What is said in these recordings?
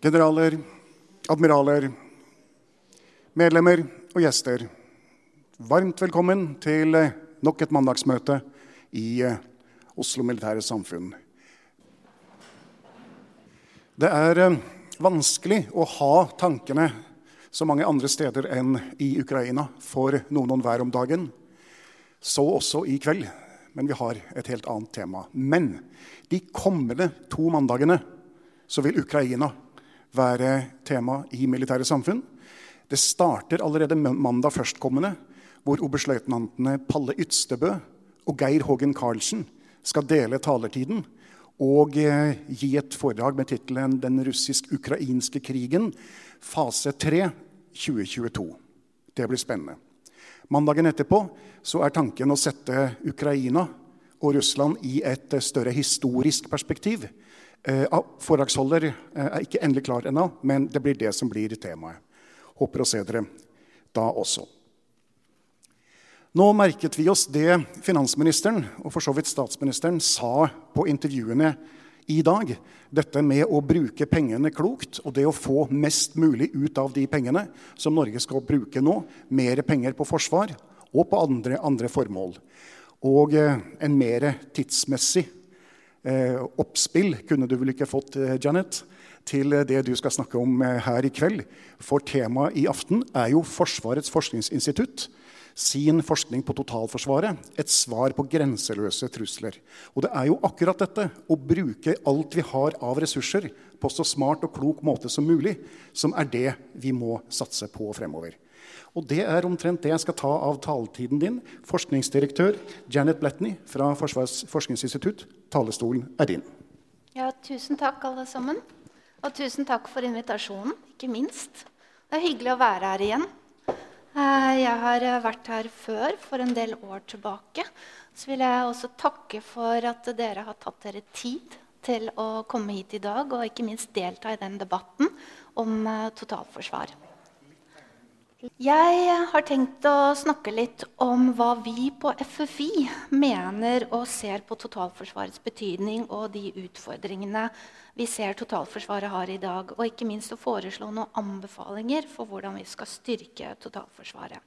Generaler, admiraler, medlemmer og gjester. Varmt velkommen til eh, nok et mandagsmøte i eh, Oslo Militære Samfunn. Det er eh, vanskelig å ha tankene så mange andre steder enn i Ukraina for noen og hver om dagen. Så også i kveld. Men vi har et helt annet tema. Men de kommende to mandagene så vil Ukraina være tema i Militære Samfunn. Det starter allerede mandag førstkommende, hvor oberstløytnantene Palle Ytstebø og Geir Hågen Karlsen skal dele talertiden og eh, gi et foredrag med tittelen 'Den russisk-ukrainske krigen fase 3 2022'. Det blir spennende. Mandagen etterpå er tanken å sette Ukraina og Russland i et større historisk perspektiv. Eh, foredragsholder eh, er ikke endelig klar ennå, men det blir det som blir temaet. Håper å se dere da også. Nå merket vi oss det finansministeren og for så vidt statsministeren sa på intervjuene i dag. Dette med å bruke pengene klokt og det å få mest mulig ut av de pengene som Norge skal bruke nå. Mer penger på forsvar og på andre, andre formål. Og eh, en mer tidsmessig oppspill kunne du vel ikke fått, eh, Janet, til det du skal snakke om eh, her i kveld. For temaet i aften er jo Forsvarets forskningsinstitutt sin forskning på totalforsvaret et svar på grenseløse trusler. Og det er jo akkurat dette, å bruke alt vi har av ressurser, på så smart og klok måte som mulig, som er det vi må satse på fremover. Og det er omtrent det jeg skal ta av taletiden din. Forskningsdirektør Janet Bletney fra Forsvarets forskningsinstitutt, talestolen er din. Ja, tusen takk, alle sammen. Og tusen takk for invitasjonen, ikke minst. Det er hyggelig å være her igjen. Eh, jeg har eh, vært her før, for en del år tilbake. Så vil jeg også takke for at dere har tatt dere tid til å komme hit i dag, og ikke minst delta i den debatten om eh, totalforsvar. Jeg har tenkt å snakke litt om hva vi på FFI mener og ser på totalforsvarets betydning og de utfordringene vi ser totalforsvaret har i dag. Og ikke minst å foreslå noen anbefalinger for hvordan vi skal styrke totalforsvaret.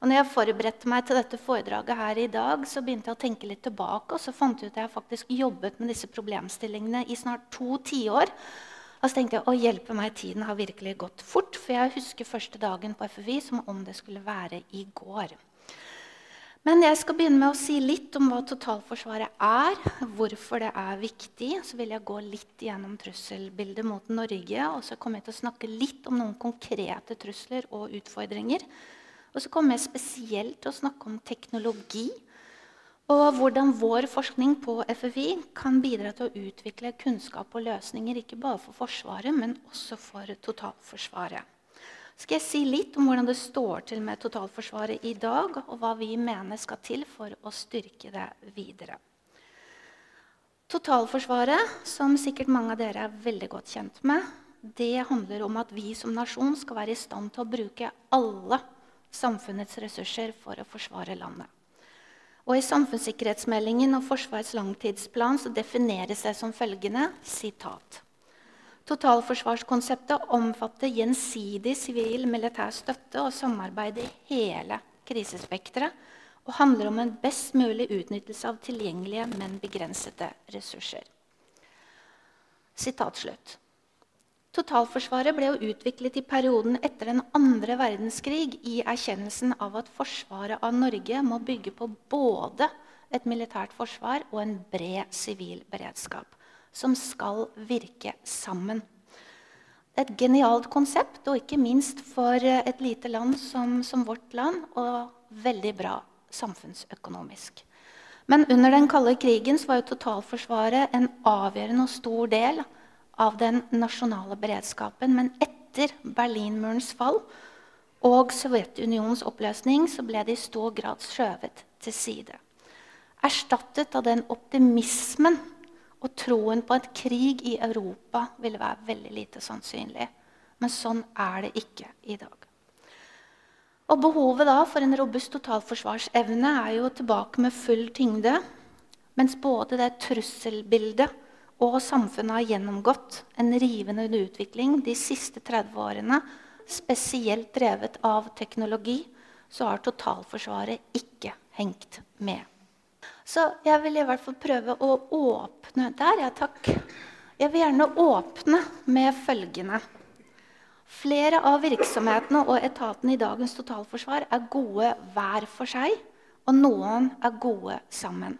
Og når jeg forberedte meg til dette foredraget her i dag, så begynte jeg å tenke litt tilbake, og så fant jeg ut at jeg faktisk jobbet med disse problemstillingene i snart to tiår. Og så tenkte jeg å hjelpe meg, tiden har virkelig gått fort. For jeg husker første dagen på FFI som om det skulle være i går. Men jeg skal begynne med å si litt om hva totalforsvaret er. Hvorfor det er viktig. Så vil jeg gå litt gjennom trusselbildet mot Norge. Og så kommer jeg til å snakke litt om noen konkrete trusler og utfordringer. Og så kommer jeg spesielt til å snakke om teknologi og hvordan vår forskning på FFI kan bidra til å utvikle kunnskap og løsninger ikke bare for Forsvaret, men også for totalforsvaret. Skal jeg si litt om hvordan det står til med totalforsvaret i dag, og hva vi mener skal til for å styrke det videre. Totalforsvaret, som sikkert mange av dere er veldig godt kjent med, det handler om at vi som nasjon skal være i stand til å bruke alle samfunnets ressurser for å forsvare landet. Og I samfunnssikkerhetsmeldingen og Forsvarets langtidsplan så defineres det som følgende sitat. Totalforsvarskonseptet omfatter gjensidig sivil militær støtte og samarbeid i hele krisespekteret og handler om en best mulig utnyttelse av tilgjengelige, men begrensede ressurser. Sitat slutt. Totalforsvaret ble jo utviklet i perioden etter den andre verdenskrig i erkjennelsen av at forsvaret av Norge må bygge på både et militært forsvar og en bred sivil beredskap, som skal virke sammen. Et genialt konsept, og ikke minst for et lite land som, som vårt land, og veldig bra samfunnsøkonomisk. Men under den kalde krigen var jo totalforsvaret en avgjørende og stor del av den nasjonale beredskapen. Men etter Berlinmurens fall og Sovjetunionens oppløsning så ble det i stor grad skjøvet til side. Erstattet av den optimismen og troen på at krig i Europa ville være veldig lite sannsynlig. Men sånn er det ikke i dag. Og Behovet da for en robust totalforsvarsevne er jo tilbake med full tyngde. Mens både det trusselbildet og samfunnet har gjennomgått en rivende utvikling de siste 30 årene, spesielt drevet av teknologi, så har totalforsvaret ikke hengt med. Så jeg vil i hvert fall prøve å åpne Der, ja, takk. Jeg vil gjerne åpne med følgende. Flere av virksomhetene og etatene i dagens totalforsvar er gode hver for seg, og noen er gode sammen.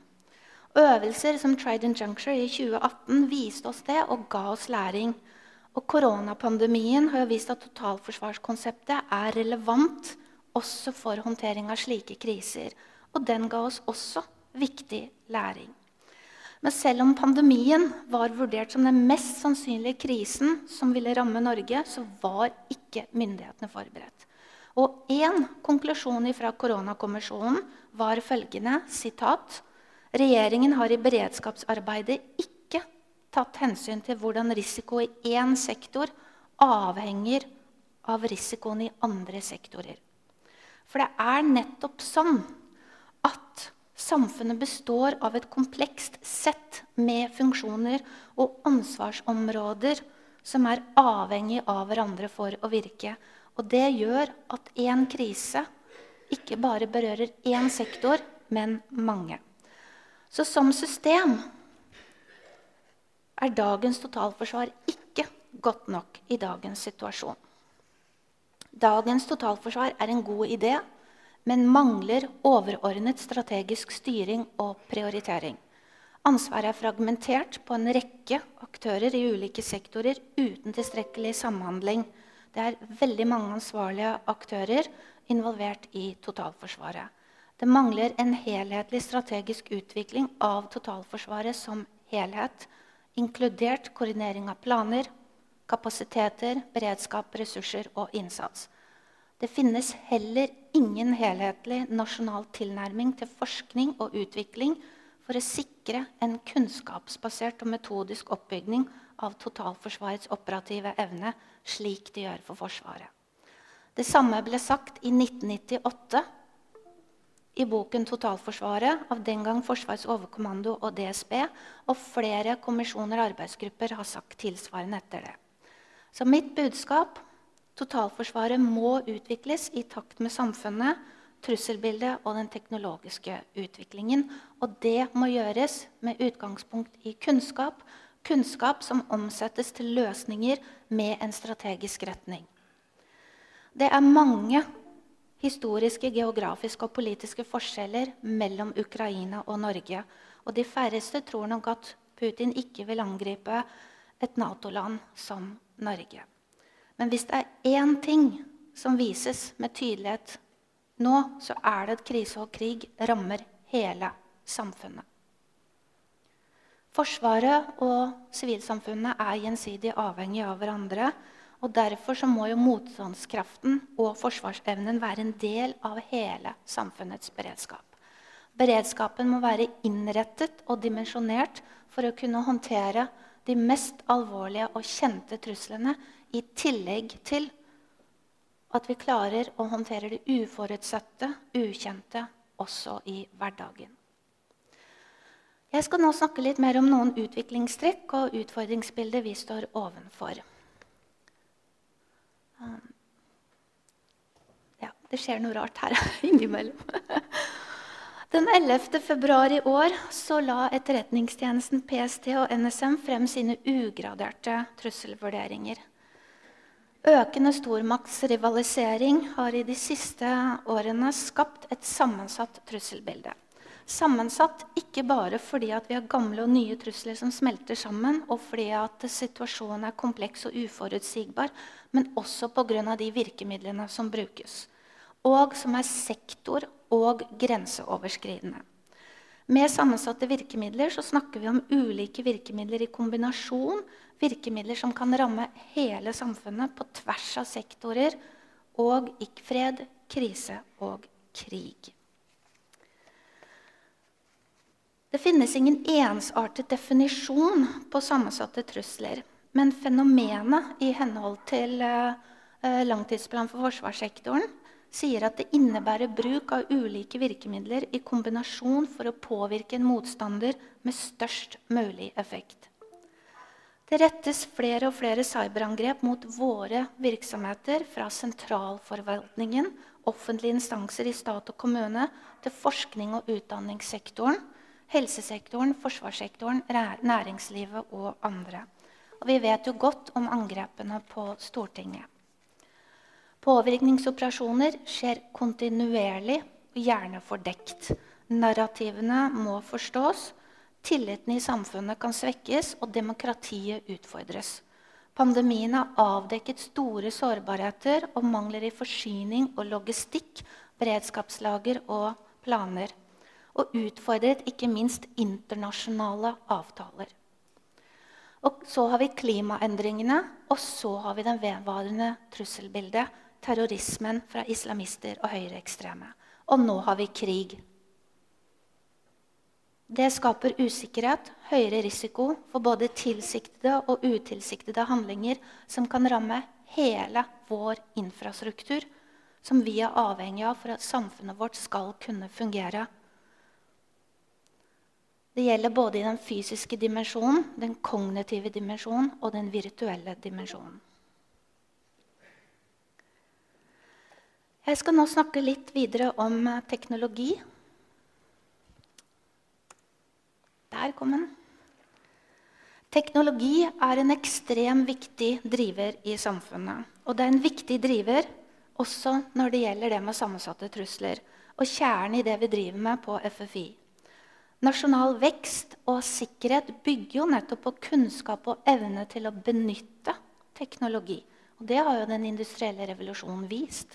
Øvelser som Trident Juncture i 2018 viste oss det og ga oss læring. Og Koronapandemien har vist at totalforsvarskonseptet er relevant også for håndtering av slike kriser. Og den ga oss også viktig læring. Men selv om pandemien var vurdert som den mest sannsynlige krisen som ville ramme Norge, så var ikke myndighetene forberedt. Og én konklusjon fra koronakommisjonen var følgende sitat, Regjeringen har i beredskapsarbeidet ikke tatt hensyn til hvordan risiko i én sektor avhenger av risikoen i andre sektorer. For det er nettopp sånn at Samfunnet består av et komplekst sett med funksjoner og ansvarsområder som er avhengig av hverandre for å virke. Og det gjør at én krise ikke bare berører én sektor, men mange. Så som system er dagens totalforsvar ikke godt nok i dagens situasjon. Dagens totalforsvar er en god idé, men mangler overordnet strategisk styring og prioritering. Ansvaret er fragmentert på en rekke aktører i ulike sektorer uten tilstrekkelig samhandling. Det er veldig mange ansvarlige aktører involvert i totalforsvaret. Det mangler en helhetlig strategisk utvikling av totalforsvaret som helhet, inkludert koordinering av planer, kapasiteter, beredskap, ressurser og innsats. Det finnes heller ingen helhetlig nasjonal tilnærming til forskning og utvikling for å sikre en kunnskapsbasert og metodisk oppbygning av totalforsvarets operative evne, slik de gjør for Forsvaret. Det samme ble sagt i 1998 i boken 'Totalforsvaret' av den gang Forsvarets overkommando og DSB, og flere kommisjoner og arbeidsgrupper har sagt tilsvarende etter det. Så mitt budskap Totalforsvaret må utvikles i takt med samfunnet, trusselbildet og den teknologiske utviklingen. Og det må gjøres med utgangspunkt i kunnskap. Kunnskap som omsettes til løsninger med en strategisk retning. Det er mange historiske, geografiske og politiske forskjeller mellom Ukraina og Norge. Og de færreste tror nok at Putin ikke vil angripe et Nato-land som Norge. Men hvis det er én ting som vises med tydelighet nå, så er det at krise og krig rammer hele samfunnet. Forsvaret og sivilsamfunnet er gjensidig avhengig av hverandre. Og Derfor så må jo motstandskraften og forsvarsevnen være en del av hele samfunnets beredskap. Beredskapen må være innrettet og dimensjonert for å kunne håndtere de mest alvorlige og kjente truslene i tillegg til at vi klarer å håndtere det uforutsette, ukjente, også i hverdagen. Jeg skal nå snakke litt mer om noen utviklingstrekk og utfordringsbilder vi står ovenfor. Um, ja, det skjer noe rart her innimellom. Den 11. februar i år så la Etterretningstjenesten PST og NSM frem sine ugraderte trusselvurderinger. Økende stormaktsrivalisering har i de siste årene skapt et sammensatt trusselbilde. Sammensatt ikke bare fordi vi har gamle og nye trusler som smelter sammen, og fordi situasjonen er kompleks og uforutsigbar, men også pga. de virkemidlene som brukes, og som er sektor- og grenseoverskridende. Med sammensatte virkemidler så snakker vi om ulike virkemidler i kombinasjon. Virkemidler som kan ramme hele samfunnet på tvers av sektorer og ikke fred, krise og krig. Det finnes ingen ensartet definisjon på sammensatte trusler. Men fenomenet i henhold til uh, langtidsplanen for forsvarssektoren sier at det innebærer bruk av ulike virkemidler i kombinasjon for å påvirke en motstander med størst mulig effekt. Det rettes flere og flere cyberangrep mot våre virksomheter, fra sentralforvaltningen, offentlige instanser i stat og kommune, til forskning- og utdanningssektoren, helsesektoren, forsvarssektoren, næringslivet og andre. Og vi vet jo godt om angrepene på Stortinget. Påvirkningsoperasjoner skjer kontinuerlig og gjerne fordekt. Narrativene må forstås. Tilliten i samfunnet kan svekkes, og demokratiet utfordres. Pandemien har avdekket store sårbarheter og mangler i forsyning og logistikk, beredskapslager og planer. Og utfordret ikke minst internasjonale avtaler. Og så har vi klimaendringene, og så har vi den vedvarende trusselbildet terrorismen fra islamister og høyreekstreme. Og nå har vi krig. Det skaper usikkerhet, høyere risiko for både tilsiktede og utilsiktede handlinger som kan ramme hele vår infrastruktur, som vi er avhengig av for at samfunnet vårt skal kunne fungere. Det gjelder både i den fysiske dimensjonen, den kognitive dimensjonen og den virtuelle dimensjonen. Jeg skal nå snakke litt videre om eh, teknologi. Der kom den. Teknologi er en ekstremt viktig driver i samfunnet. Og det er en viktig driver også når det gjelder det med sammensatte trusler. Og kjernen i det vi driver med på FFI. Nasjonal vekst og sikkerhet bygger jo nettopp på kunnskap og evne til å benytte teknologi. Og det har jo den industrielle revolusjonen vist.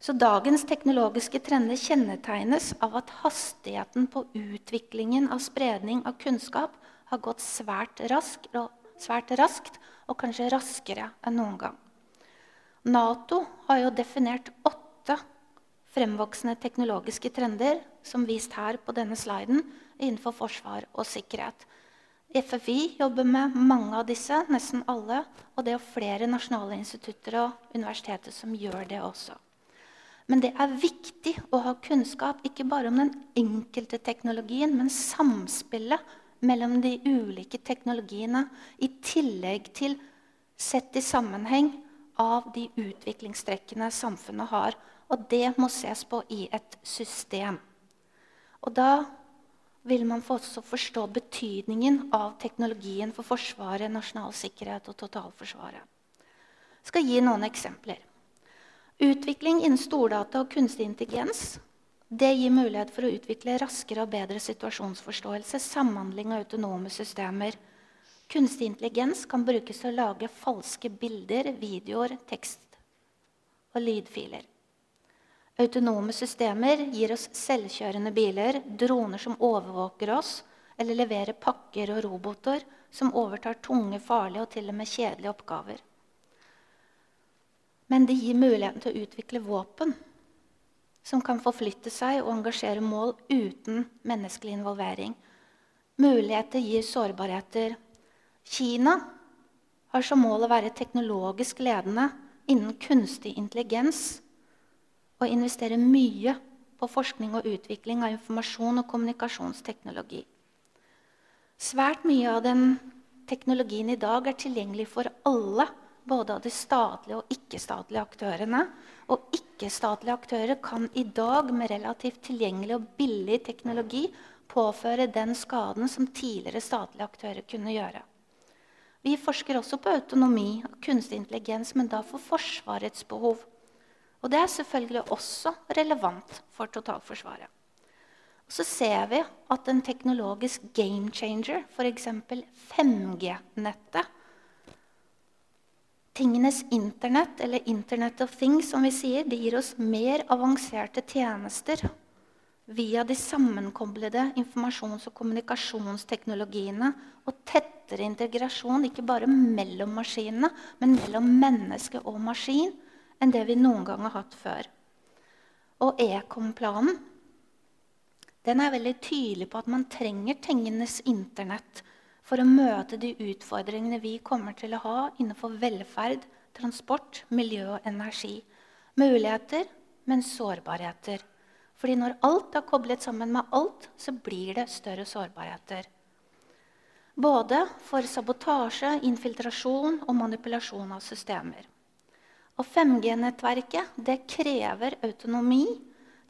Så dagens teknologiske trender kjennetegnes av at hastigheten på utviklingen av spredning av kunnskap har gått svært raskt, svært raskt og kanskje raskere enn noen gang. Nato har jo definert åtte fremvoksende teknologiske trender, som vist her på denne sliden, innenfor forsvar og sikkerhet. FFI jobber med mange av disse, nesten alle, og det er flere nasjonale institutter og universiteter som gjør det også. Men det er viktig å ha kunnskap ikke bare om den enkelte teknologien, men samspillet mellom de ulike teknologiene i tillegg til sett i sammenheng av de utviklingstrekkene samfunnet har. Og det må ses på i et system. Og da vil man også forstå betydningen av teknologien for Forsvaret, nasjonal sikkerhet og totalforsvaret. Jeg skal gi noen eksempler. Utvikling innen stordata og kunstig intelligens det gir mulighet for å utvikle raskere og bedre situasjonsforståelse, samhandling av autonome systemer. Kunstig intelligens kan brukes til å lage falske bilder, videoer, tekst og lydfiler. Autonome systemer gir oss selvkjørende biler, droner som overvåker oss, eller leverer pakker og roboter som overtar tunge, farlige og til og med kjedelige oppgaver. Men det gir muligheten til å utvikle våpen som kan forflytte seg og engasjere mål uten menneskelig involvering. Muligheter gir sårbarheter. Kina har som mål å være teknologisk ledende innen kunstig intelligens og investere mye på forskning og utvikling av informasjon og kommunikasjonsteknologi. Svært mye av den teknologien i dag er tilgjengelig for alle både av de statlige og ikke-statlige aktørene. Og ikke-statlige aktører kan i dag med relativt tilgjengelig og billig teknologi påføre den skaden som tidligere statlige aktører kunne gjøre. Vi forsker også på autonomi og kunstig intelligens, men da for Forsvarets behov. Og det er selvfølgelig også relevant for totalforsvaret. Og så ser vi at en teknologisk game changer, f.eks. 5G-nettet Tingenes internett, eller Internet of Things, som vi sier, det gir oss mer avanserte tjenester via de sammenkoblede informasjons- og kommunikasjonsteknologiene og tettere integrasjon ikke bare mellom maskinene, men mellom menneske og maskin enn det vi noen gang har hatt før. Og ekomplanen den er veldig tydelig på at man trenger tingenes internett for å møte de utfordringene vi kommer til å ha innenfor velferd, transport, miljø og energi. Muligheter, men sårbarheter. Fordi når alt er koblet sammen med alt, så blir det større sårbarheter. Både for sabotasje, infiltrasjon og manipulasjon av systemer. Og 5G-nettverket det krever autonomi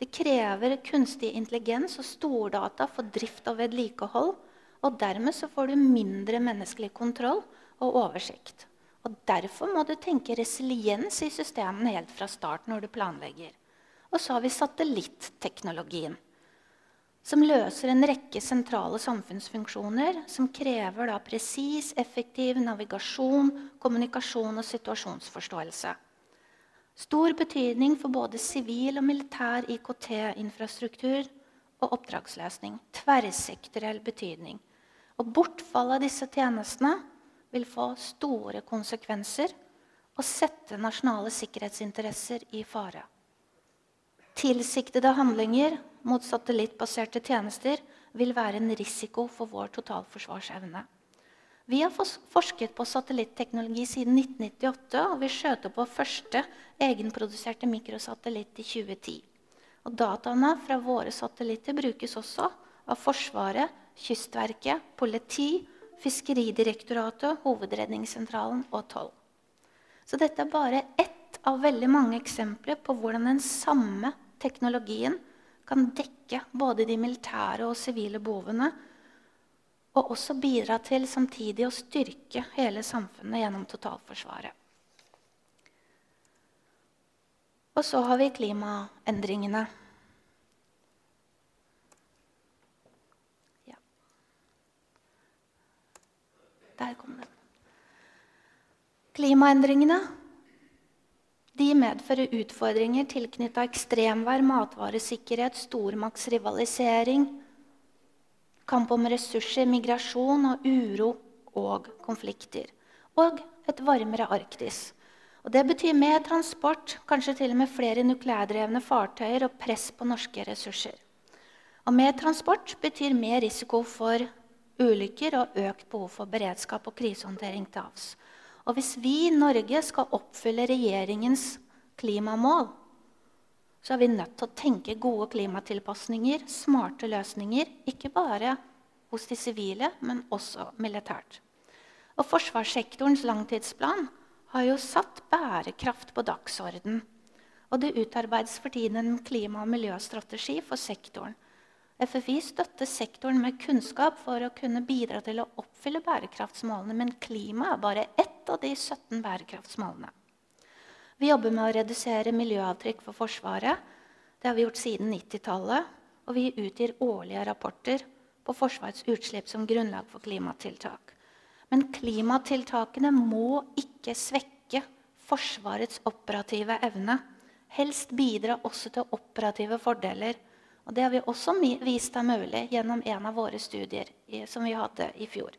det krever kunstig intelligens og stordata for drift og vedlikehold. Og dermed så får du mindre menneskelig kontroll og oversikt. Og Derfor må du tenke resiliens i systemene helt fra start når du planlegger. Og så har vi satellitteknologien, som løser en rekke sentrale samfunnsfunksjoner som krever da presis, effektiv navigasjon, kommunikasjon og situasjonsforståelse. Stor betydning for både sivil og militær IKT-infrastruktur og oppdragsløsning. Tverrsektoriell betydning. Og bortfall av disse tjenestene vil få store konsekvenser og sette nasjonale sikkerhetsinteresser i fare. Tilsiktede handlinger mot satellittbaserte tjenester vil være en risiko for vår totalforsvarsevne. Vi har forsket på satellitteknologi siden 1998, og vi skjøt opp vår første egenproduserte mikrosatellitt i 2010. Og dataene fra våre satellitter brukes også av Forsvaret, Kystverket, politi, Fiskeridirektoratet, Hovedredningssentralen og toll. Så dette er bare ett av veldig mange eksempler på hvordan den samme teknologien kan dekke både de militære og sivile behovene og også bidra til samtidig å styrke hele samfunnet gjennom totalforsvaret. Og så har vi klimaendringene. Ja. Der kom den. Klimaendringene de medfører utfordringer tilknytta ekstremvær, matvaresikkerhet, stormaktsrivalisering, kamp om ressurser, migrasjon og uro og konflikter. Og et varmere Arktis. Og det betyr mer transport, kanskje til og med flere nukleærdrevne fartøyer og press på norske ressurser. Og mer transport betyr mer risiko for ulykker og økt behov for beredskap og krisehåndtering til havs. Og hvis vi i Norge skal oppfylle regjeringens klimamål, så er vi nødt til å tenke gode klimatilpasninger, smarte løsninger, ikke bare hos de sivile, men også militært. Og Forsvarssektorens langtidsplan har jo satt bærekraft på dagsorden. Og det utarbeides for tiden en klima- og miljøstrategi for sektoren. FFI støtter sektoren med kunnskap for å kunne bidra til å oppfylle bærekraftsmålene, men klima er bare ett av de 17 bærekraftsmålene. Vi jobber med å redusere miljøavtrykk for Forsvaret. Det har vi gjort siden 90-tallet. Og vi utgir årlige rapporter på Forsvarets utslipp som grunnlag for klimatiltak. Men klimatiltakene må ikke svekke Forsvarets operative evne. Helst bidra også til operative fordeler. Og Det har vi også vist er mulig gjennom en av våre studier som vi hadde i fjor.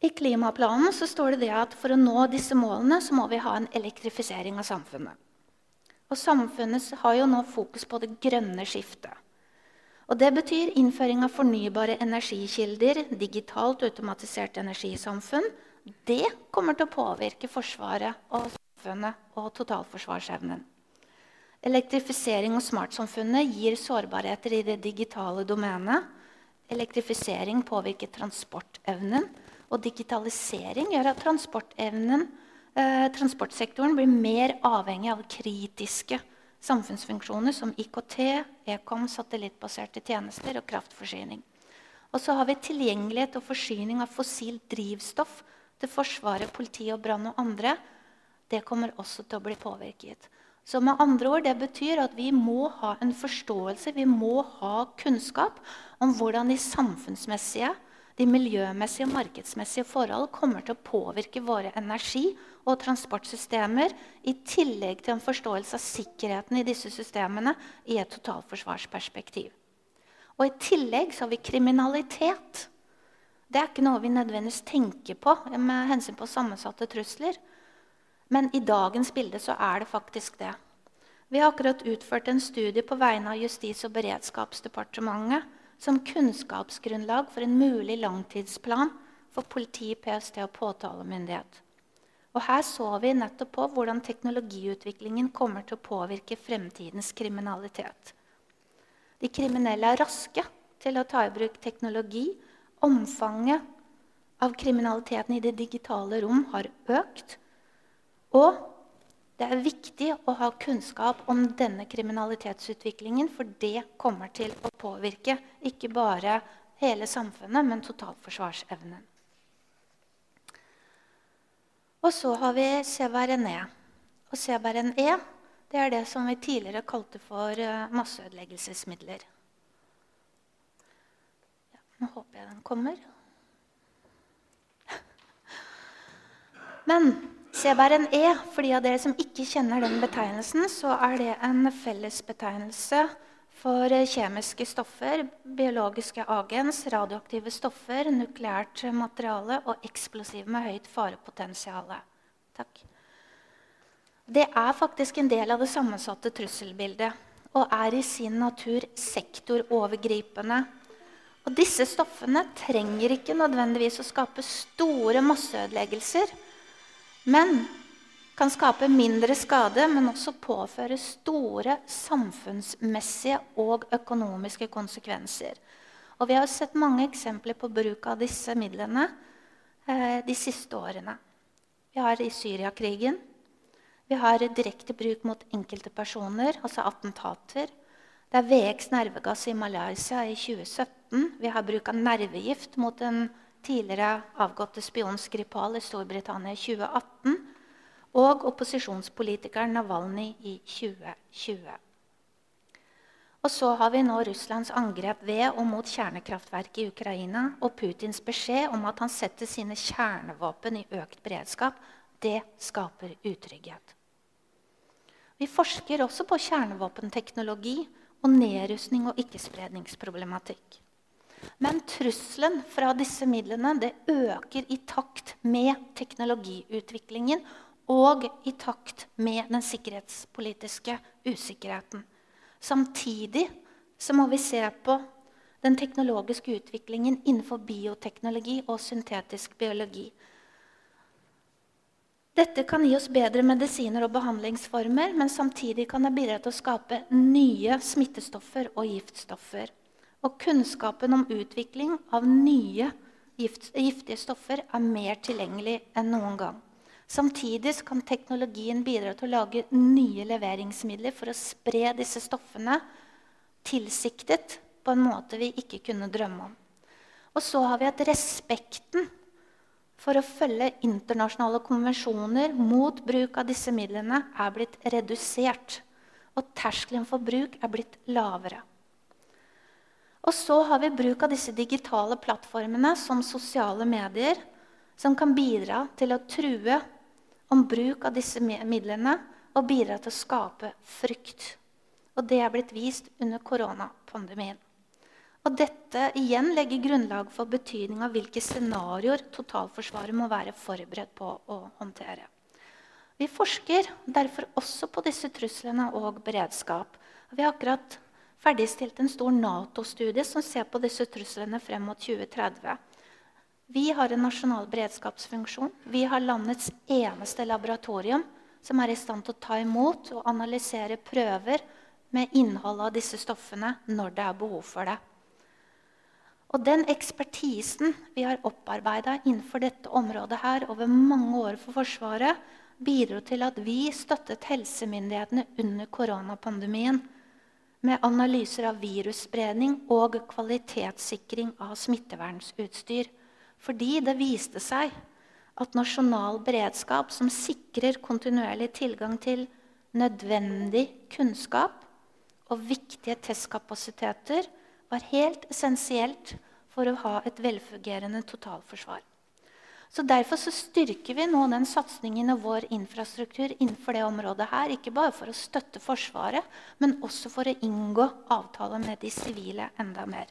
I klimaplanen så står det, det at for å nå disse målene så må vi ha en elektrifisering av samfunnet. Og Samfunnet har jo nå fokus på det grønne skiftet. Og Det betyr innføring av fornybare energikilder, digitalt automatisert energisamfunn. Det kommer til å påvirke Forsvaret og samfunnet og totalforsvarsevnen. Elektrifisering og smartsamfunnet gir sårbarheter i det digitale domenet. Elektrifisering påvirker transportevnen. Og digitalisering gjør at eh, transportsektoren blir mer avhengig av kritiske samfunnsfunksjoner som IKT, ekom, satellittbaserte tjenester og kraftforsyning. Og så har vi tilgjengelighet og forsyning av fossilt drivstoff til Forsvaret, politi og brann og andre. Det kommer også til å bli påvirket. Så med andre ord, Det betyr at vi må ha en forståelse, vi må ha kunnskap om hvordan de samfunnsmessige, de miljømessige og markedsmessige forhold kommer til å påvirke våre energi- og transportsystemer, i tillegg til en forståelse av sikkerheten i disse systemene i et totalforsvarsperspektiv. Og I tillegg så har vi kriminalitet. Det er ikke noe vi nødvendigvis tenker på med hensyn på sammensatte trusler. Men i dagens bilde så er det faktisk det. Vi har akkurat utført en studie på vegne av Justis- og beredskapsdepartementet som kunnskapsgrunnlag for en mulig langtidsplan for politi, PST og påtalemyndighet. Og Her så vi nettopp på hvordan teknologiutviklingen kommer til å påvirke fremtidens kriminalitet. De kriminelle er raske til å ta i bruk teknologi. Omfanget av kriminaliteten i det digitale rom har økt. Og det er viktig å ha kunnskap om denne kriminalitetsutviklingen, for det kommer til å påvirke ikke bare hele samfunnet, men totalforsvarsevnen. Og så har vi CBRNE. Og CBRNE det er det som vi tidligere kalte for eh, masseødeleggelsesmidler. Ja, nå håper jeg den kommer. Men CBRNE, for de av dere som ikke kjenner den betegnelsen, så er det en fellesbetegnelse for kjemiske stoffer, biologiske agens, radioaktive stoffer, nukleært materiale og eksplosiv med høyt farepotensial. Takk. Det er faktisk en del av det sammensatte trusselbildet og er i sin natur sektorovergripende. Og disse stoffene trenger ikke nødvendigvis å skape store masseødeleggelser men kan skape mindre skade, men også påføre store samfunnsmessige og økonomiske konsekvenser. Og vi har sett mange eksempler på bruk av disse midlene eh, de siste årene. Vi har i Syriakrigen. Vi har direkte bruk mot enkelte personer, altså attentater. Det er VX nervegass i Malaysia i 2017. Vi har bruk av nervegift mot en tidligere avgåtte spion Skripal i Storbritannia i 2018 og opposisjonspolitikeren Navalny i 2020. Og så har vi nå Russlands angrep ved og mot kjernekraftverket i Ukraina og Putins beskjed om at han setter sine kjernevåpen i økt beredskap. Det skaper utrygghet. Vi forsker også på kjernevåpenteknologi og nedrustning og ikkespredningsproblematikk. Men trusselen fra disse midlene det øker i takt med teknologiutviklingen og i takt med den sikkerhetspolitiske usikkerheten. Samtidig så må vi se på den teknologiske utviklingen innenfor bioteknologi og syntetisk biologi. Dette kan gi oss bedre medisiner og behandlingsformer, men samtidig kan det bidra til å skape nye smittestoffer og giftstoffer. Og kunnskapen om utvikling av nye gift, giftige stoffer er mer tilgjengelig enn noen gang. Samtidig kan teknologien bidra til å lage nye leveringsmidler for å spre disse stoffene tilsiktet på en måte vi ikke kunne drømme om. Og så har vi at respekten for å følge internasjonale konvensjoner mot bruk av disse midlene er blitt redusert. Og terskelen for bruk er blitt lavere. Og så har vi bruk av disse digitale plattformene som sosiale medier, som kan bidra til å true om bruk av disse midlene og bidra til å skape frykt. Og det er blitt vist under koronapandemien. Og dette igjen legger grunnlag for betydning av hvilke scenarioer totalforsvaret må være forberedt på å håndtere. Vi forsker derfor også på disse truslene og beredskap. Vi har akkurat ferdigstilt en stor Nato-studie som ser på disse truslene frem mot 2030. Vi har en nasjonal beredskapsfunksjon. Vi har landets eneste laboratorium som er i stand til å ta imot og analysere prøver med innholdet av disse stoffene når det er behov for det. Og den ekspertisen vi har opparbeida innenfor dette området her over mange år for Forsvaret, bidro til at vi støttet helsemyndighetene under koronapandemien med analyser av virusspredning og kvalitetssikring av smittevernutstyr. Fordi det viste seg at nasjonal beredskap som sikrer kontinuerlig tilgang til nødvendig kunnskap og viktige testkapasiteter, var helt essensielt for å ha et velfungerende totalforsvar. Så Derfor så styrker vi nå den satsingen og vår infrastruktur innenfor det området her. Ikke bare for å støtte Forsvaret, men også for å inngå avtaler med de sivile enda mer.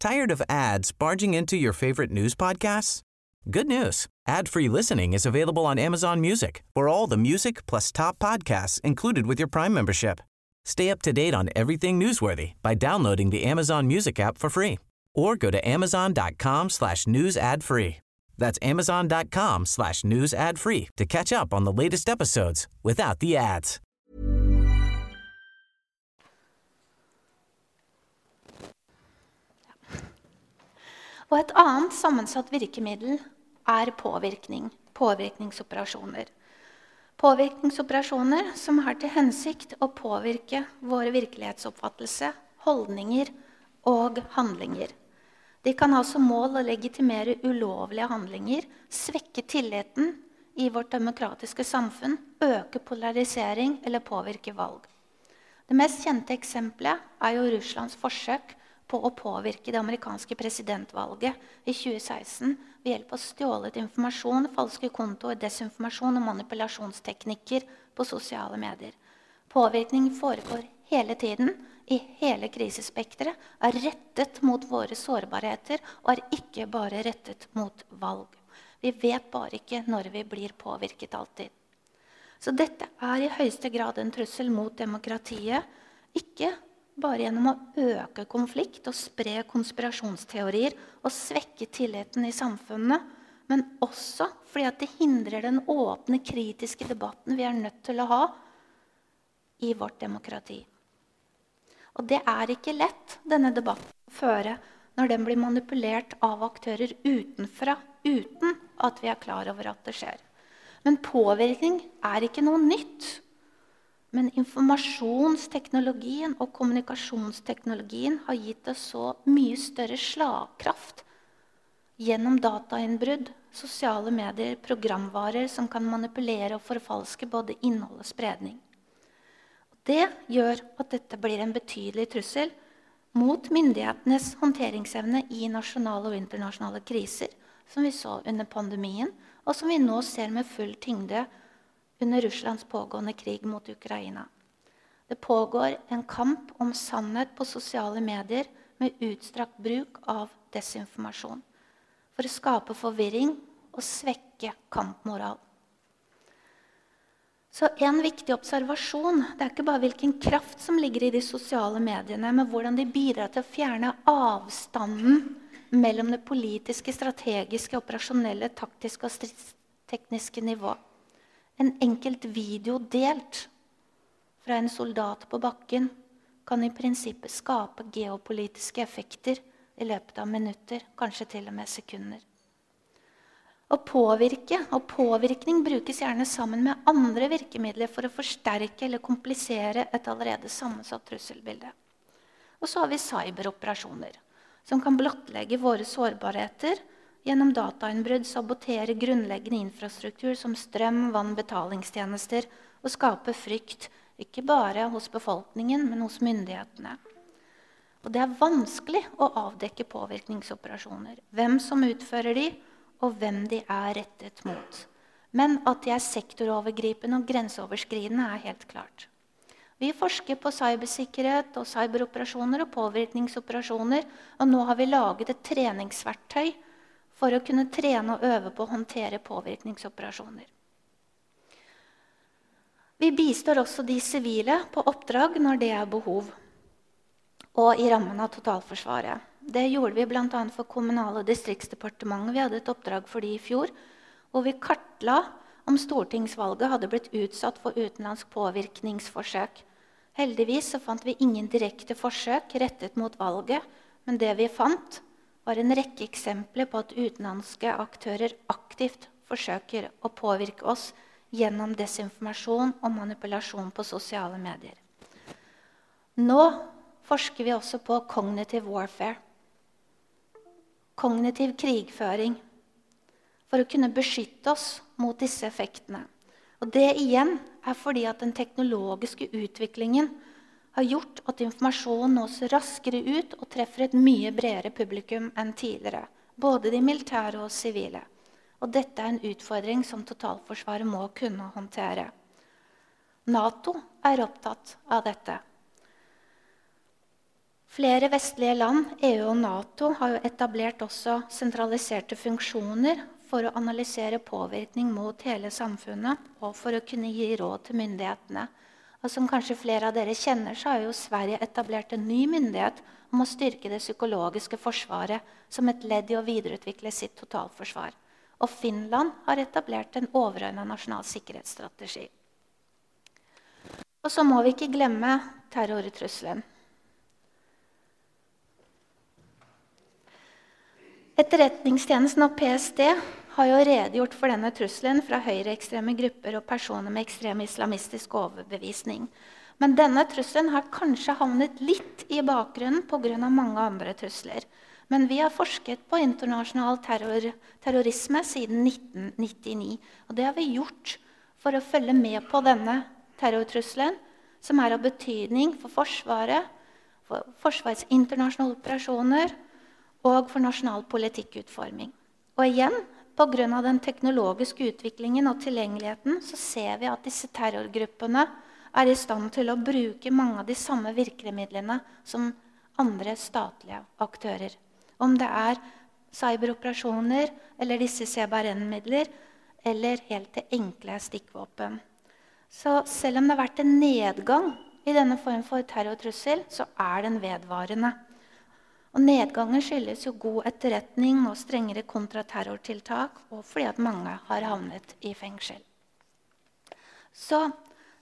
Tired of ads barging into your favorite news podcasts? Good news. Ad-free listening is available on Amazon Music for all the music plus top podcasts included with your Prime membership. Stay up to date on everything newsworthy by downloading the Amazon Music app for free or go to amazon.com slash news ad free. That's amazon.com slash news ad free to catch up on the latest episodes without the ads. Og et annet sammensatt virkemiddel er påvirkning. Påvirkningsoperasjoner. Påvirkningsoperasjoner som har til hensikt å påvirke vår virkelighetsoppfattelse, holdninger og handlinger. De kan ha som mål å legitimere ulovlige handlinger, svekke tilliten i vårt demokratiske samfunn, øke polarisering eller påvirke valg. Det mest kjente eksempelet er jo Russlands forsøk på å påvirke det amerikanske presidentvalget i 2016 ved hjelp av stjålet informasjon, falske kontoer, desinformasjon og manipulasjonsteknikker på sosiale medier. Påvirkning foregår hele tiden i hele krisespekteret, er rettet mot våre sårbarheter og er ikke bare rettet mot valg. Vi vet bare ikke når vi blir påvirket alltid. Så dette er i høyeste grad en trussel mot demokratiet. Ikke bare gjennom å øke konflikt og spre konspirasjonsteorier og svekke tilliten i samfunnet, men også fordi det hindrer den åpne, kritiske debatten vi er nødt til å ha i vårt demokrati. Og det er ikke lett denne debatten å føre når den blir manipulert av aktører utenfra uten at vi er klar over at det skjer. Men påvirkning er ikke noe nytt. Men informasjonsteknologien og kommunikasjonsteknologien har gitt oss så mye større slagkraft gjennom datainnbrudd, sosiale medier, programvarer som kan manipulere og forfalske både innhold og spredning. Det gjør at dette blir en betydelig trussel mot myndighetenes håndteringsevne i nasjonale og internasjonale kriser, som vi så under pandemien, og som vi nå ser med full tyngde under Russlands pågående krig mot Ukraina. Det pågår en kamp om sannhet på sosiale medier med utstrakt bruk av desinformasjon for å skape forvirring og svekke kampmoral. Så En viktig observasjon det er ikke bare hvilken kraft som ligger i de sosiale mediene, men hvordan de bidrar til å fjerne avstanden mellom det politiske, strategiske, operasjonelle, taktiske og stridstekniske nivå. En enkelt video delt fra en soldat på bakken kan i prinsippet skape geopolitiske effekter i løpet av minutter, kanskje til og med sekunder. Å påvirke og påvirkning brukes gjerne sammen med andre virkemidler for å forsterke eller komplisere et allerede sammensatt trusselbilde. Og så har vi cyberoperasjoner, som kan blottlegge våre sårbarheter gjennom datainnbrudd, sabotere grunnleggende infrastruktur som strøm, vann, betalingstjenester og skape frykt, ikke bare hos befolkningen, men hos myndighetene. Og det er vanskelig å avdekke påvirkningsoperasjoner. Hvem som utfører de, og hvem de er rettet mot. Men at de er sektorovergripende og grenseoverskridende, er helt klart. Vi forsker på cybersikkerhet og cyberoperasjoner og påvirkningsoperasjoner. Og nå har vi laget et treningsverktøy for å kunne trene og øve på å håndtere påvirkningsoperasjoner. Vi bistår også de sivile på oppdrag når det er behov, og i rammen av totalforsvaret. Det gjorde vi bl.a. for Kommunal- og distriktsdepartementet. Vi hadde et oppdrag for de i fjor hvor vi kartla om stortingsvalget hadde blitt utsatt for utenlandsk påvirkningsforsøk. Heldigvis så fant vi ingen direkte forsøk rettet mot valget, men det vi fant, var en rekke eksempler på at utenlandske aktører aktivt forsøker å påvirke oss gjennom desinformasjon og manipulasjon på sosiale medier. Nå forsker vi også på cognitive warfare. Kognitiv krigføring. For å kunne beskytte oss mot disse effektene. Og Det igjen er fordi at den teknologiske utviklingen har gjort at informasjon nås raskere ut og treffer et mye bredere publikum enn tidligere. Både de militære og sivile. Og dette er en utfordring som totalforsvaret må kunne håndtere. Nato er opptatt av dette. Flere vestlige land, EU og Nato, har jo etablert også sentraliserte funksjoner for å analysere påvirkning mot hele samfunnet og for å kunne gi råd til myndighetene. Og som kanskje flere av dere kjenner, så har jo Sverige etablert en ny myndighet om å styrke det psykologiske forsvaret som et ledd i å videreutvikle sitt totalforsvar. Og Finland har etablert en overordna nasjonal sikkerhetsstrategi. Og så må vi ikke glemme terrortrusselen. Etterretningstjenesten og PST har jo redegjort for denne trusselen fra høyreekstreme grupper og personer med ekstrem islamistisk overbevisning. Men denne trusselen har kanskje havnet litt i bakgrunnen pga. mange andre trusler. Men vi har forsket på internasjonal terror, terrorisme siden 1999. Og det har vi gjort for å følge med på denne terrortrusselen, som er av betydning for Forsvaret, for Forsvarets internasjonale operasjoner og for nasjonal politikkutforming. Og igjen, pga. den teknologiske utviklingen og tilgjengeligheten så ser vi at disse terrorgruppene er i stand til å bruke mange av de samme virkemidlene som andre statlige aktører. Om det er cyberoperasjoner eller disse CBRN-midler eller helt til enkle stikkvåpen. Så selv om det har vært en nedgang i denne form for terrortrussel, så er den vedvarende. Og Nedgangen skyldes jo god etterretning og strengere kontraterrortiltak, og fordi at mange har havnet i fengsel. Så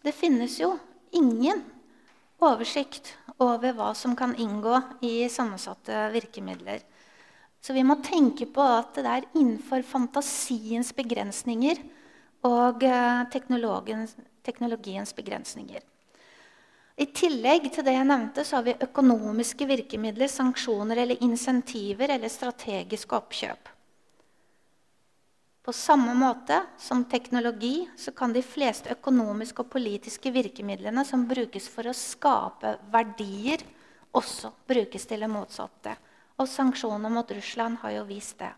det finnes jo ingen oversikt over hva som kan inngå i sammensatte virkemidler. Så vi må tenke på at det er innenfor fantasiens begrensninger og eh, teknologiens begrensninger. I tillegg til det jeg nevnte, så har vi økonomiske virkemidler, sanksjoner eller insentiver eller strategiske oppkjøp. På samme måte som teknologi så kan de fleste økonomiske og politiske virkemidlene som brukes for å skape verdier, også brukes til det motsatte. Og sanksjoner mot Russland har jo vist det.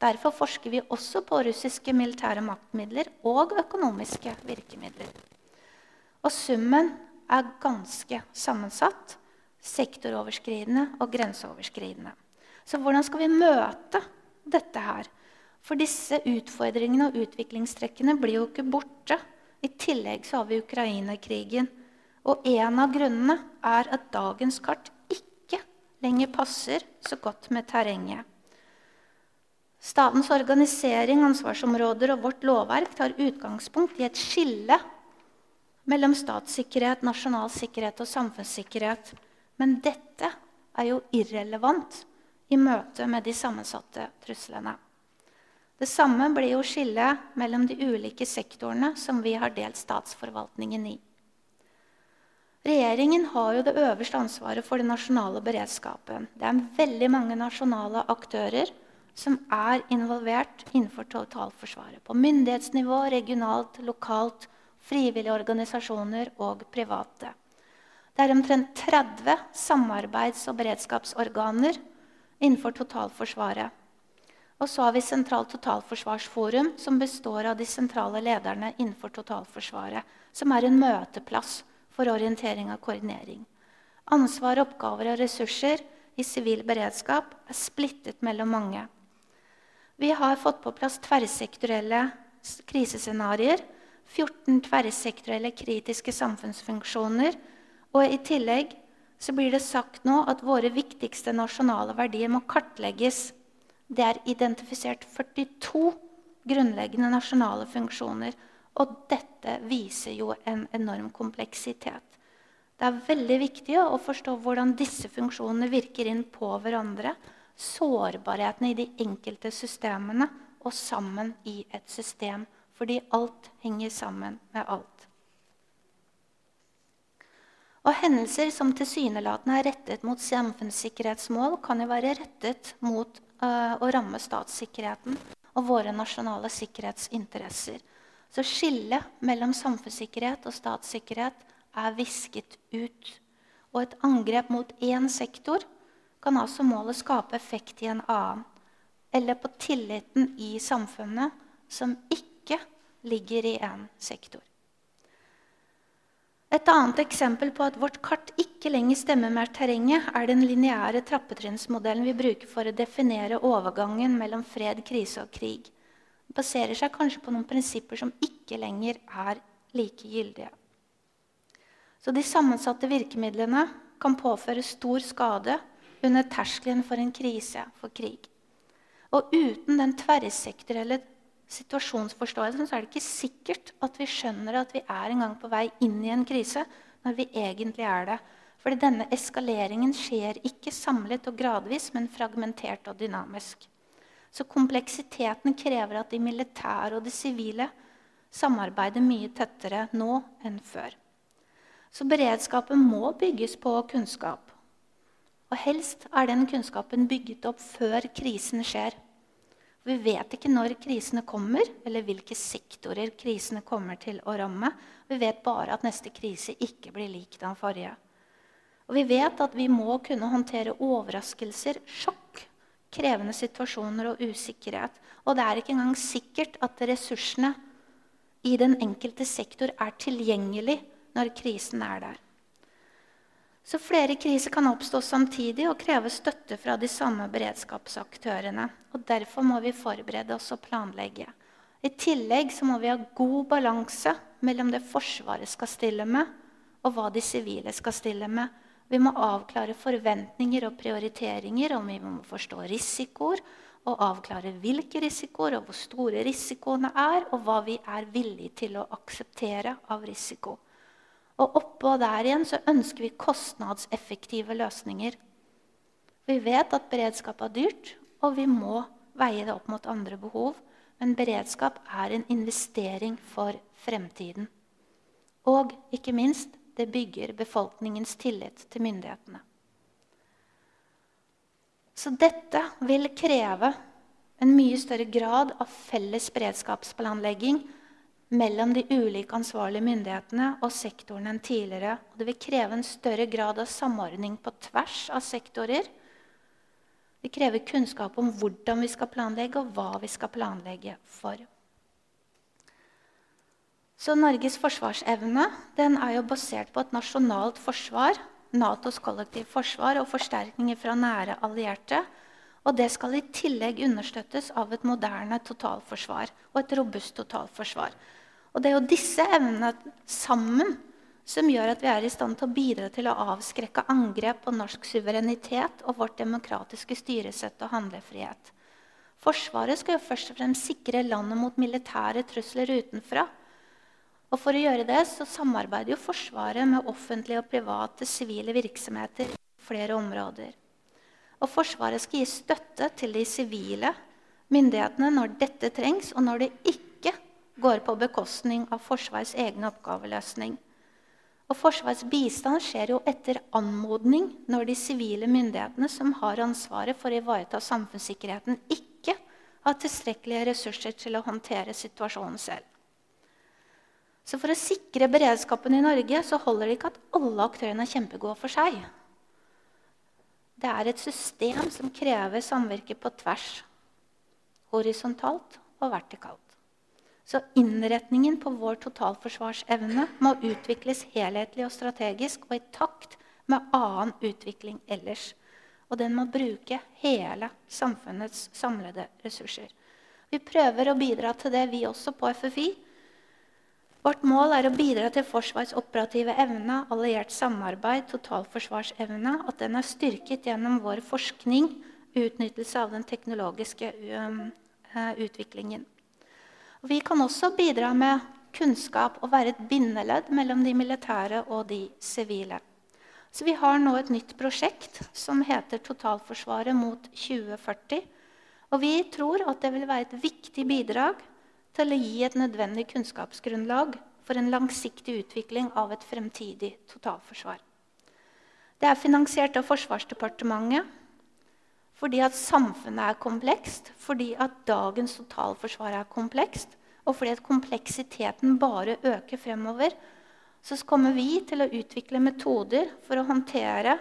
Derfor forsker vi også på russiske militære maktmidler og økonomiske virkemidler. Og summen er ganske sammensatt, sektoroverskridende og grenseoverskridende. Så hvordan skal vi møte dette her? For disse utfordringene og utviklingstrekkene blir jo ikke borte. I tillegg så har vi Ukraina-krigen. Og en av grunnene er at dagens kart ikke lenger passer så godt med terrenget. Statens organisering, ansvarsområder og vårt lovverk tar utgangspunkt i et skille mellom statssikkerhet, nasjonal sikkerhet og samfunnssikkerhet. Men dette er jo irrelevant i møte med de sammensatte truslene. Det samme blir jo skillet mellom de ulike sektorene som vi har delt statsforvaltningen i. Regjeringen har jo det øverste ansvaret for den nasjonale beredskapen. Det er veldig mange nasjonale aktører som er involvert innenfor totalforsvaret. På myndighetsnivå, regionalt, lokalt frivillige organisasjoner og private. Det er omtrent 30 samarbeids- og beredskapsorganer innenfor totalforsvaret. Og så har vi Sentralt totalforsvarsforum, som består av de sentrale lederne innenfor totalforsvaret, som er en møteplass for orientering og koordinering. Ansvar, oppgaver og ressurser i sivil beredskap er splittet mellom mange. Vi har fått på plass tverrsektorielle krisescenarioer 14 tverrsektorielle kritiske samfunnsfunksjoner. Og i tillegg så blir det sagt nå at våre viktigste nasjonale verdier må kartlegges. Det er identifisert 42 grunnleggende nasjonale funksjoner. Og dette viser jo en enorm kompleksitet. Det er veldig viktig å forstå hvordan disse funksjonene virker inn på hverandre. Sårbarhetene i de enkelte systemene og sammen i et system fordi alt henger sammen med alt. Og hendelser som tilsynelatende er rettet mot samfunnssikkerhetsmål, kan jo være rettet mot uh, å ramme statssikkerheten og våre nasjonale sikkerhetsinteresser. Så skillet mellom samfunnssikkerhet og statssikkerhet er visket ut. Og et angrep mot én sektor kan altså målet skape effekt i en annen. Eller på tilliten i samfunnet, som ikke ligger i én sektor. Et annet eksempel på at vårt kart ikke lenger stemmer med terrenget, er den lineære trappetrinnsmodellen vi bruker for å definere overgangen mellom fred, krise og krig. Den baserer seg kanskje på noen prinsipper som ikke lenger er like gyldige. Så de sammensatte virkemidlene kan påføre stor skade under terskelen for en krise, for krig. Og uten den tverrsektorielle situasjonsforståelsen så er det ikke sikkert at vi skjønner at vi er en gang på vei inn i en krise når vi egentlig er det. Fordi denne eskaleringen skjer ikke samlet og gradvis, men fragmentert og dynamisk. Så kompleksiteten krever at de militære og de sivile samarbeider mye tettere nå enn før. Så beredskapen må bygges på kunnskap. Og helst er den kunnskapen bygget opp før krisen skjer. Vi vet ikke når krisene kommer, eller hvilke sektorer krisene kommer til å ramme. Vi vet bare at neste krise ikke blir lik den forrige. Og vi vet at vi må kunne håndtere overraskelser, sjokk, krevende situasjoner og usikkerhet. Og det er ikke engang sikkert at ressursene i den enkelte sektor er tilgjengelig når krisen er der. Så flere kriser kan oppstå samtidig og kreve støtte fra de samme beredskapsaktørene. og Derfor må vi forberede oss og planlegge. I tillegg må vi ha god balanse mellom det Forsvaret skal stille med, og hva de sivile skal stille med. Vi må avklare forventninger og prioriteringer, og vi må forstå risikoer. Og avklare hvilke risikoer og hvor store risikoene er, og hva vi er villige til å akseptere av risiko. Og oppå der igjen så ønsker vi kostnadseffektive løsninger. Vi vet at beredskap er dyrt, og vi må veie det opp mot andre behov. Men beredskap er en investering for fremtiden. Og ikke minst det bygger befolkningens tillit til myndighetene. Så dette vil kreve en mye større grad av felles beredskapsplanlegging mellom de ulike ansvarlige myndighetene og sektoren enn tidligere. Og det vil kreve en større grad av samordning på tvers av sektorer. Det krever kunnskap om hvordan vi skal planlegge, og hva vi skal planlegge for. Så Norges forsvarsevne er jo basert på et nasjonalt forsvar, Natos kollektive forsvar og forsterkninger fra nære allierte. Og det skal i tillegg understøttes av et moderne totalforsvar og et robust totalforsvar. Og det er jo disse evnene sammen som gjør at vi er i stand til å bidra til å avskrekke angrep på norsk suverenitet og vårt demokratiske styresett og handlefrihet. Forsvaret skal jo først og fremst sikre landet mot militære trusler utenfra. Og For å gjøre det så samarbeider jo Forsvaret med offentlige og private sivile virksomheter i flere områder. Og Forsvaret skal gi støtte til de sivile myndighetene når dette trengs, og når det ikke går på bekostning av Forsvarets egen oppgaveløsning. Og Forsvarets bistand skjer jo etter anmodning når de sivile myndighetene som har ansvaret for å ivareta samfunnssikkerheten, ikke har tilstrekkelige ressurser til å håndtere situasjonen selv. Så For å sikre beredskapen i Norge så holder det ikke at alle aktørene er kjempegode for seg. Det er et system som krever samvirke på tvers, horisontalt og vertikalt. Så innretningen på vår totalforsvarsevne må utvikles helhetlig og strategisk og i takt med annen utvikling ellers. Og den må bruke hele samfunnets samlede ressurser. Vi prøver å bidra til det, vi også, på FFI. Vårt mål er å bidra til Forsvarets operative evne, alliert samarbeid, totalforsvarsevne, at den er styrket gjennom vår forskning, utnyttelse av den teknologiske um, Vi kan også bidra med kunnskap og være et bindeledd mellom de militære og de sivile. Så vi har nå et nytt prosjekt som heter Totalforsvaret mot 2040. Og vi tror at det vil være et viktig bidrag til å gi et nødvendig kunnskapsgrunnlag for en langsiktig utvikling av et fremtidig totalforsvar. Det er finansiert av Forsvarsdepartementet fordi at samfunnet er komplekst, fordi at dagens totalforsvar er komplekst, og fordi at kompleksiteten bare øker fremover, så kommer vi til å utvikle metoder for å håndtere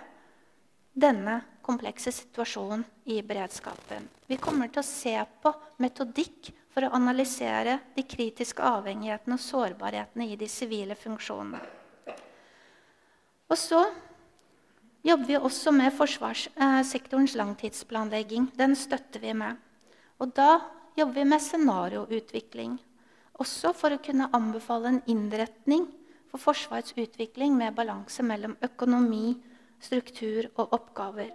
denne komplekse situasjonen i beredskapen. Vi kommer til å se på metodikk for å analysere de kritiske avhengighetene og sårbarhetene i de sivile funksjonene. Og så jobber vi også med forsvarssektorens langtidsplanlegging. Den støtter vi med. Og da jobber vi med scenarioutvikling. Også for å kunne anbefale en innretning for Forsvarets utvikling med balanse mellom økonomi, struktur og oppgaver.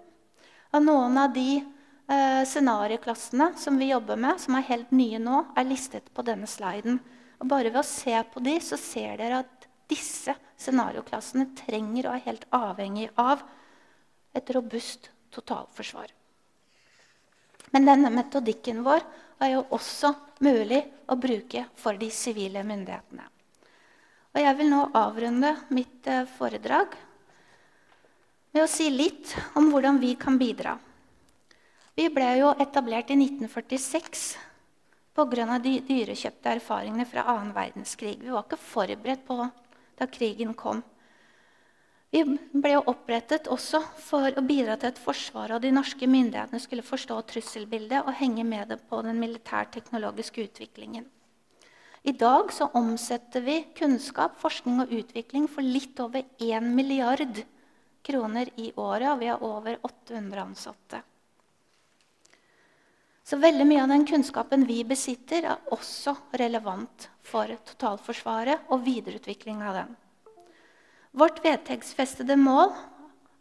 Og noen av de eh, scenarioklassene som vi jobber med, som er helt nye nå, er listet på denne sliden. Og bare ved å se på de, så ser dere at disse scenarioklassene trenger og er helt avhengig av et robust totalforsvar. Men denne metodikken vår er jo også mulig å bruke for de sivile myndighetene. Og jeg vil nå avrunde mitt eh, foredrag med å si litt om hvordan vi kan bidra. Vi ble jo etablert i 1946 pga. de dyrekjøpte erfaringene fra annen verdenskrig. Vi var ikke forberedt på da krigen kom. Vi ble opprettet også for å bidra til at Forsvaret og de norske myndighetene skulle forstå trusselbildet og henge med det på den militærteknologiske utviklingen. I dag så omsetter vi kunnskap, forskning og utvikling for litt over 1 milliard kroner i året, og vi har over 800 ansatte. Så veldig mye av den kunnskapen vi besitter, er også relevant for totalforsvaret og videreutvikling av den. Vårt vedtektsfestede mål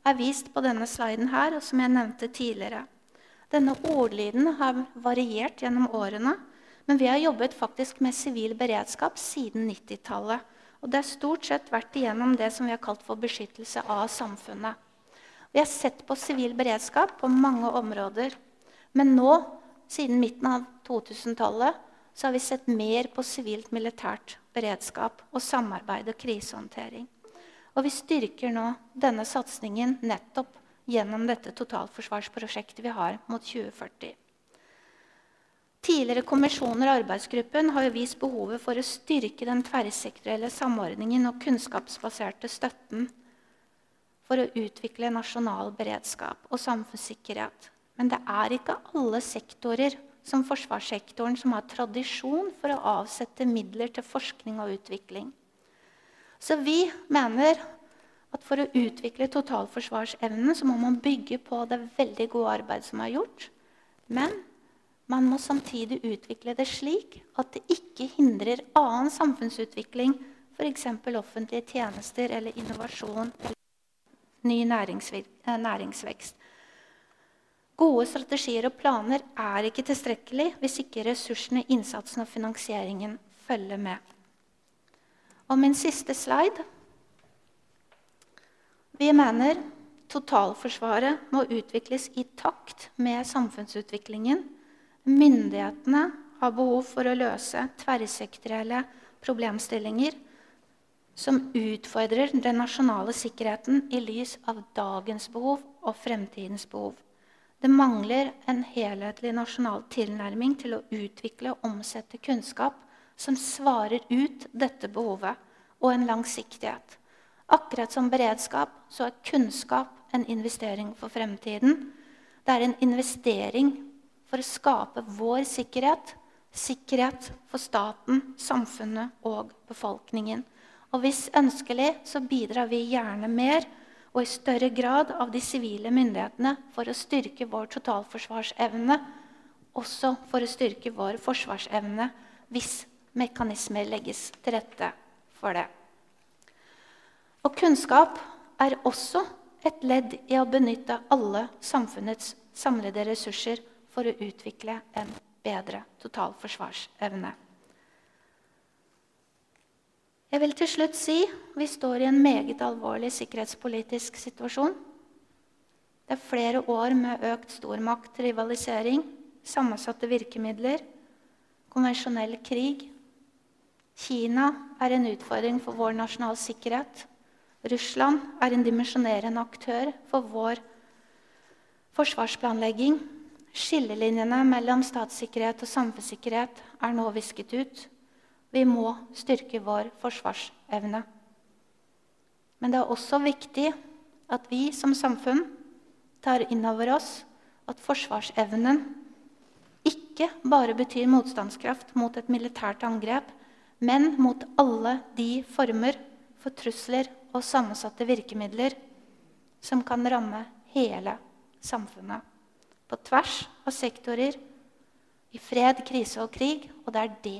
er vist på denne sliden her, og som jeg nevnte tidligere. Denne ordlyden har variert gjennom årene, men vi har jobbet faktisk med sivil beredskap siden 90-tallet. Og det har stort sett vært igjennom det som vi har kalt for beskyttelse av samfunnet. Vi har sett på sivil beredskap på mange områder. Men nå, siden midten av 2000-tallet, så har vi sett mer på sivilt militært beredskap og samarbeid og krisehåndtering. Og vi styrker nå denne satsingen nettopp gjennom dette totalforsvarsprosjektet vi har mot 2040. Tidligere kommisjoner og arbeidsgruppen har vist behovet for å styrke den tverrsektorielle samordningen og kunnskapsbaserte støtten for å utvikle nasjonal beredskap og samfunnssikkerhet. Men det er ikke alle sektorer som forsvarssektoren som har tradisjon for å avsette midler til forskning og utvikling. Så vi mener at for å utvikle totalforsvarsevnen så må man bygge på det veldig gode arbeidet som er gjort. Men man må samtidig utvikle det slik at det ikke hindrer annen samfunnsutvikling, f.eks. offentlige tjenester eller innovasjon eller ny eh, næringsvekst. Gode strategier og planer er ikke tilstrekkelig hvis ikke ressursene, innsatsen og finansieringen følger med. Og min siste slide. Vi mener totalforsvaret må utvikles i takt med samfunnsutviklingen. Myndighetene har behov for å løse tverrsektorielle problemstillinger som utfordrer den nasjonale sikkerheten i lys av dagens behov og fremtidens behov. Det mangler en helhetlig nasjonal tilnærming til å utvikle og omsette kunnskap som svarer ut dette behovet, og en langsiktighet. Akkurat som beredskap så er kunnskap en investering for fremtiden. Det er en investering for å skape vår sikkerhet. Sikkerhet for staten, samfunnet og befolkningen. Og hvis ønskelig så bidrar vi gjerne mer og i større grad av de sivile myndighetene for å styrke vår totalforsvarsevne, også for å styrke vår forsvarsevne hvis mekanismer legges til rette for det. Og kunnskap er også et ledd i å benytte alle samfunnets samlede ressurser for å utvikle en bedre totalforsvarsevne. Jeg vil til slutt si vi står i en meget alvorlig sikkerhetspolitisk situasjon. Det er flere år med økt stormakt, rivalisering, sammensatte virkemidler konvensjonell krig. Kina er en utfordring for vår nasjonale sikkerhet. Russland er en dimensjonerende aktør for vår forsvarsplanlegging. Skillelinjene mellom statssikkerhet og samfunnssikkerhet er nå visket ut. Vi må styrke vår forsvarsevne. Men det er også viktig at vi som samfunn tar inn over oss at forsvarsevnen ikke bare betyr motstandskraft mot et militært angrep, men mot alle de former for trusler og sammensatte virkemidler som kan ramme hele samfunnet. På tvers av sektorer, i fred, krise og krig. Og det er det